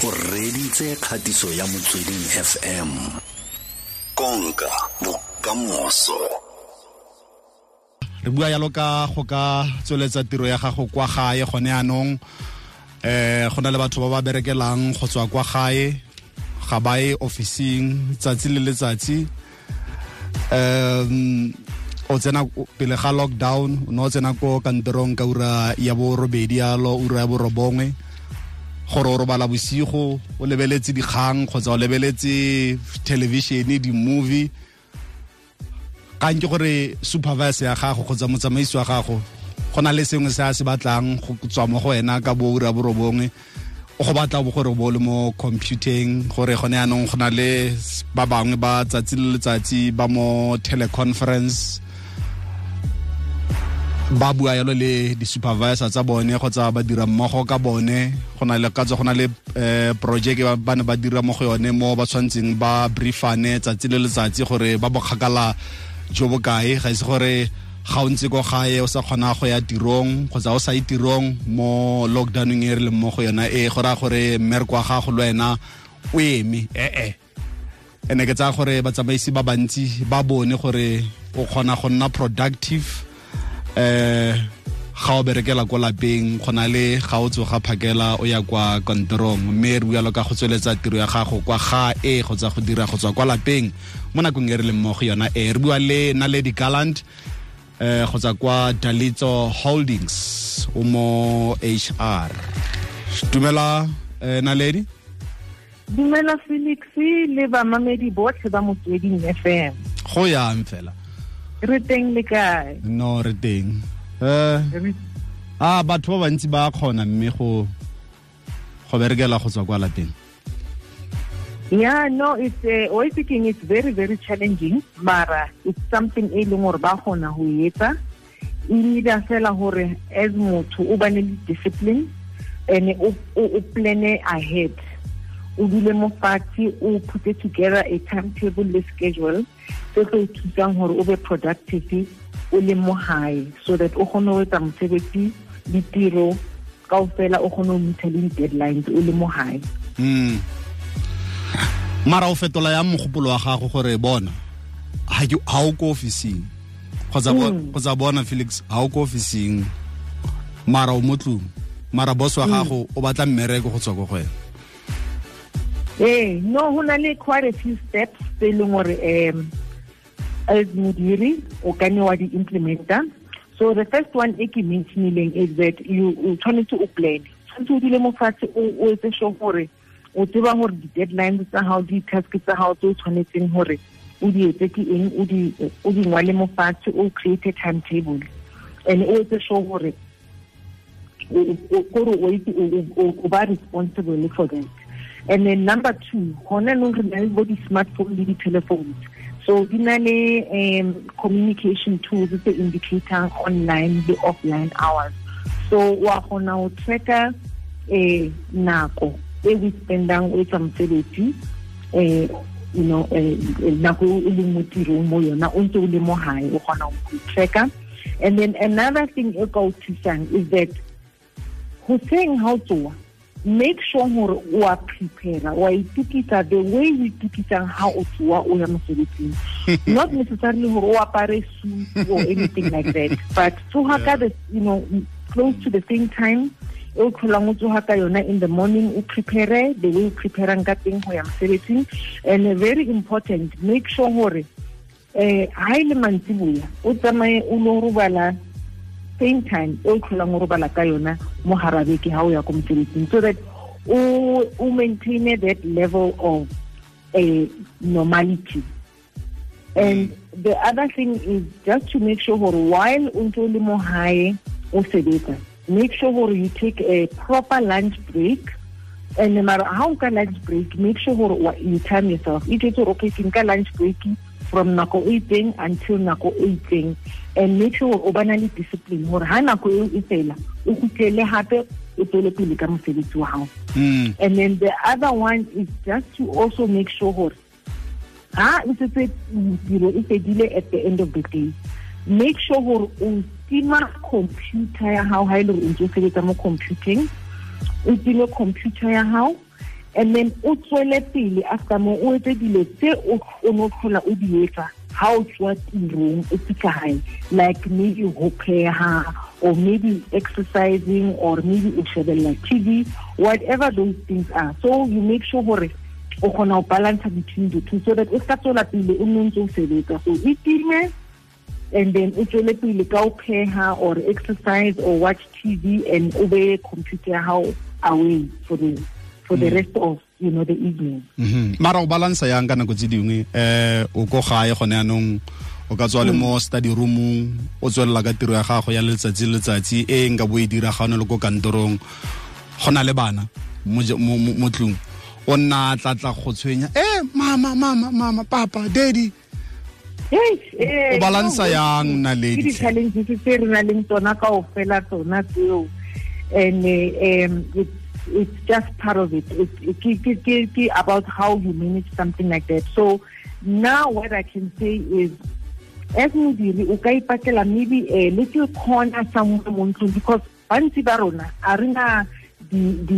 o reditse kgatiso ya motsweding fm konka bokamoso. Re bua yalo ka go ka tsweletsa tiro ya gago kwa gae gone anong eh go na le batho ba ba berekelang go tswa kwa gae ga ba ye officing tsatsi le letsatsi. Um o tsena pele ga lockdown o ne o tsena ko kantorong ka ura ya bo robedi yalo ura ya bo robongwe gore o robala bosigo o lebeletse dikgang kgotsa o lebeletse television di-movie. Kang ke gore supervisor ya gago kgotsa motsamaisi wa gago go na le sengwe se a se batlang go tswa mo go wena ka bo ura borobongwe o go batla bo gore bo le mo computeng gore gone yaanong go na le ba bangwe ba tsatsi le letsatsi ba mo teleconference ba bua yalo le di-supervisor tsa bone kgotsa ba dira mmogo ka bone. Go na le katso go na le um project ba ne ba dira mo go yone mo ba tshwantseng ba briefane tsatsi le letsatsi gore ba bokgakala jo bokae ga ise gore ga o ntse ko gae o sa kgona go ya tirong kgotsa o sa ye tirong mo lockdowneng e re leng mo go yona e go raya gore mmereko wa gago le wena o eme. Ee. Ene ke tsaya gore batsamaisi ba bantsi ba bone gore o kgona go nna productive eh ga o berekela ko lapeng go na le ga o tsoga phakela o ya kwa kontorong mme re bualo ka go tsweletsa tiro ya gago kwa ga e go tsa go dira go tswa kwa lapeng. Mo nakong e re leng mmogo yona e re bua le naledi gallant eh go tsa kwa dalitso holdings o mo hr dumela eh, naledi? Dumela felix le bamamedi botlhe ba motsweding fm go yang fela re teng le kae? No re teng. Eh a batho ba bantsi ba kgona mme go go berekela go tswa kwa lapeng yeah no it's uh, always speaking it's very very challenging mara it's something e leng gore ba kgona go etsa. E need fela gore as motho o bane le discipline and o plane ahead o dule mo fatshe o put together a timetable le schedule. Se tlo thusang gore o be productive o le mo gae so that o kgone go etsa mosebetsi le tiro kao fela o kgone go metha le di-deadlines o le mo gae mm. mara o fetola ya mogopolo wa gago gore bona ga o ko officing kgotsa bona felix ga o ko officing mara o mo tlong mara boss wa gago o batla mmereko go tswa ko go wena ee no go le quite a few steps tse leng gore um as modiri o ka ne wa di-implementa so the first one e ke mentionileng is that you tshwanetse o plan. Tshwanetse o dule mo fatshe o etse sure gore o tseba gore di-deadlines tsa gago di-task tsa gago tse o tshwanetseng gore o di etse ke eng o mo fatshe o create a timetable. And o etse sure gore kore o ba responsible for that and then number two gona nong re na le di-telephones. So di na le um communication tools tse indicatang online le offline hours. So wa kgona go tracka um nako e o spendang o etsa um you know nako e leng mo tirong mo yona o ntse o le mo gae o kgona go tracka and then another thing e ka o thusang is that hoseng ga o make sure gore o a prepare wa itukisa the way o itukisang ha o tsoa o ya mosebetsing. Not necessarily gore o apare suit or anything like that but tsoga ka the you know close to the same time e o tlholang o tsoga ka yona in the morning o prepare the way o preparang ka teng go ya mosebetsing. And very important make sure gore um ha e le mantsiboya o tsamaye o lo robala same time o tlholang o robala ka yona mo harabeke ha o ya ko mosebetsing so that o o maintain that level of a normality. And the other thing is just to make sure gore while o ntse o le mo hae o sebetsa. Make sure gore you take a proper lunch break. And mara ha o ka lunch break make sure gore you time yourself. E tshetse gore okay ke nka lunch break from nako e itseng until nako e itseng and make sure o bana le discipline gore ha nako eo e fela o kutlele hape o tswele pele ka mosebetsi wa gago hmm. and then the other one is just to also make sure gore ha e setse tiro e fedile at the end of the day make sure gore o tima computer ya gago ha e le gore o ntse o sebetsa mo computing o time computer ya gago and then o tswele pele after mo o etse dilo tse o no tlhola o di etsa ha o tswa tirong o fitlha gae like maybe go pheha or maybe exercising or maybe o shebelela tv whatever those things are. So you make sure gore o kgona go balance between the two so that o ska tswela pele o nne ntse o sebetsa. So e time and then o tswele pele ka o pheha or exercise or watch tv and o be computer ya gago away for the for the mm. rest of you know the evening. Mm mara o balansa yang ka nako tse dingwe eh o ko gae gone yanong o ka tswa le mo study roomong o tswelela ka tiro ya gago ya letsatsi le letsatsi e nka bo e dira ga o ne le ko kantorong. Go na le bana mo tlong o nna go tshwenya eh mama mama mama papa daddy. O balansa yang na le di-challenges tse re na leng tsona ka o fela tsona tseo. And um it's, it's just part of it. It's, about how you manage something like that. So now what i can say is as modiri o ka ipatlela maybe a little corner somewhere mo because bantsi ba rona a re na di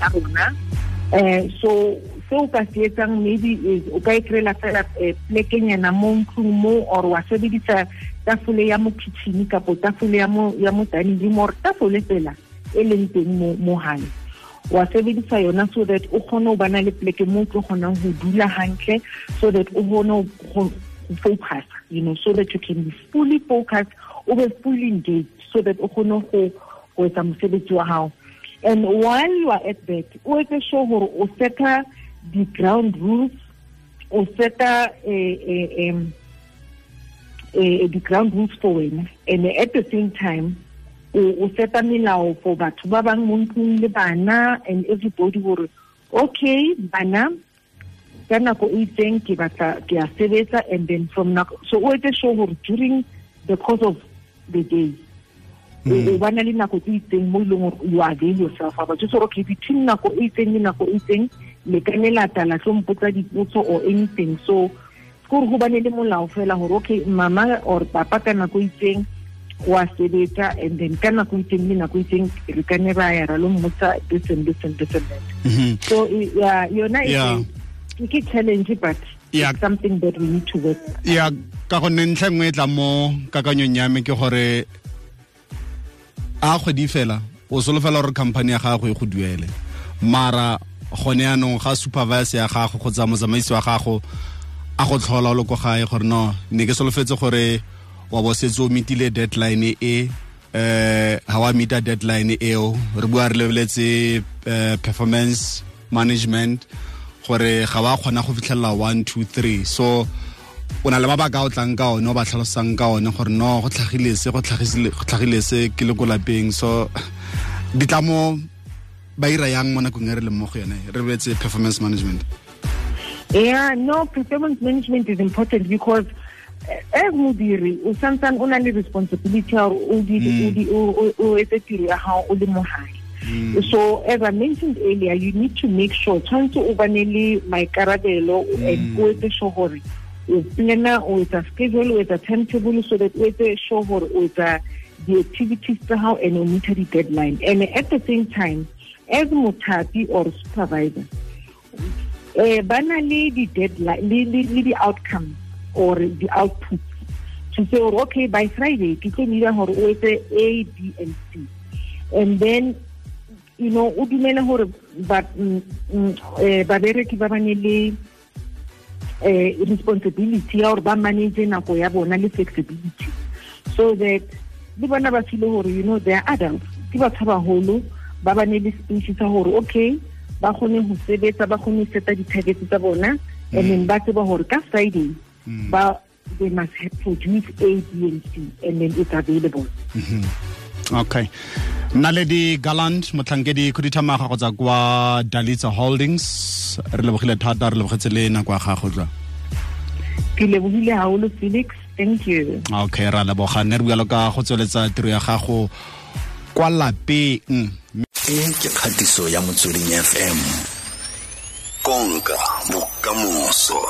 a rona. Um so o ka se etsang maybe o ka ikry-ela fela plekenyana mo ntlong mo or wa sebedisa tafole ya mo kitchen kapo tafole ya mo dining room or tafole fela e leng teng mo wa sebedisa yona so that o kgone go bana le pleke mo tlo kgonang go dula so that o kgone go focus you know so that you can be fully focused o be fully engaged so that o kgone go etsa mosebetsi wa and while you are at that o etse sure gore o seta di-ground rules o seta eh, eh, eh, di-ground rules for wena. And at the same time o seta melao for batho ba bang mo ntlong le bana and everybody gore okay bana ka nako e itseng ke batla ke a sebetsa and then from nako so o etse sure gore during the course of the day o hmm. bana le nako tse itseng mo e leng gore you avail yourself. About just gore okay between nako e itseng le nako e itseng le ka ne tlo mpotsa dipotso or anything. So kore go bane le molao fela gore okay mama or papa ka nako e itseng wa sebetsa and then ka nako itseng le nako itseng re ka ne ra ya ra lo mmotsa this and this and this and that so yeah yona yeah. ke challenge but yeah. it's something that we need to work yeah ka gonne ntlha nngwe e tla mo kakanyong ya me ke gore a kgwedi fela o solofela gore company ya gago e go duele mara gone yanong ga supervisor ya gago kgotsa motsamaisi wa gago a go tlhola o le ko gae gore no ne ke solofetse gore wa bo setse o metile deadline e eh ha wa deadline eo. Re bua re lebeletse performance management gore ga kgona go fitlhelela one two three. So o na le mabaka tlang ka one o ba tlhalosang ka one gore no go go ke le ko lapeng. So ba ira yang mo nakong e re leng mo go yone? Re performance management. Yeah no performance management is important because as modiri o santsane o na le responsibility ya gore hmm. o etse tiro ya gago o le mo gae hmm. so as i mentioned earlier you need to make sure tshwanetse o bane le maikarabelo and hmm. o etse sure gore o plana o etsa schedule o etsa timetable so that o etse sure gore o etsa the-activities tsa gago and o meter di-deadline. And at the same time as mothapi or supervisor eh ba na le di-deadline le di-outcomes or the output. To say okay by friday ke tlo nira gore o a b and c. And then you know o dumele gore mm, mm, eh, babereki ba bane eh responsibility ya gore ba manage nako flexibility. So that you know they are adults. Ke batho ba baholo ba bane le space okay ba kgone go sebetsa ba kgone seta di-targets tsa bona. And then ba tseba gore ka friday but they must have produced A, B, and C, and then it's available. Mm -hmm. okay. Naledi gallant motlhankedi khuduthamaga go tsa kwa dalitso holdings. Re lebogile thata re lebogetse le nako ya gago jwa. Ke lebogile haholo felix. Thank you. Okay ra leboga. Nne re bualo ka go tsweletsa tiro ya gago kwa lapeng. E ke kgatiso ya motsweding fm konka bokamoso